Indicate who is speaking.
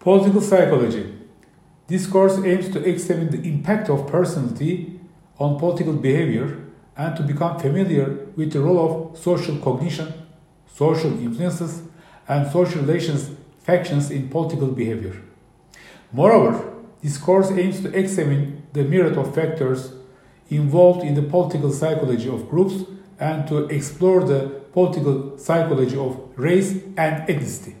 Speaker 1: Political psychology. This course aims to examine the impact of personality on political behavior and to become familiar with the role of social cognition, social influences, and social relations factions in political behavior. Moreover, this course aims to examine the myriad of factors involved in the political psychology of groups and to explore the political psychology of race and ethnicity.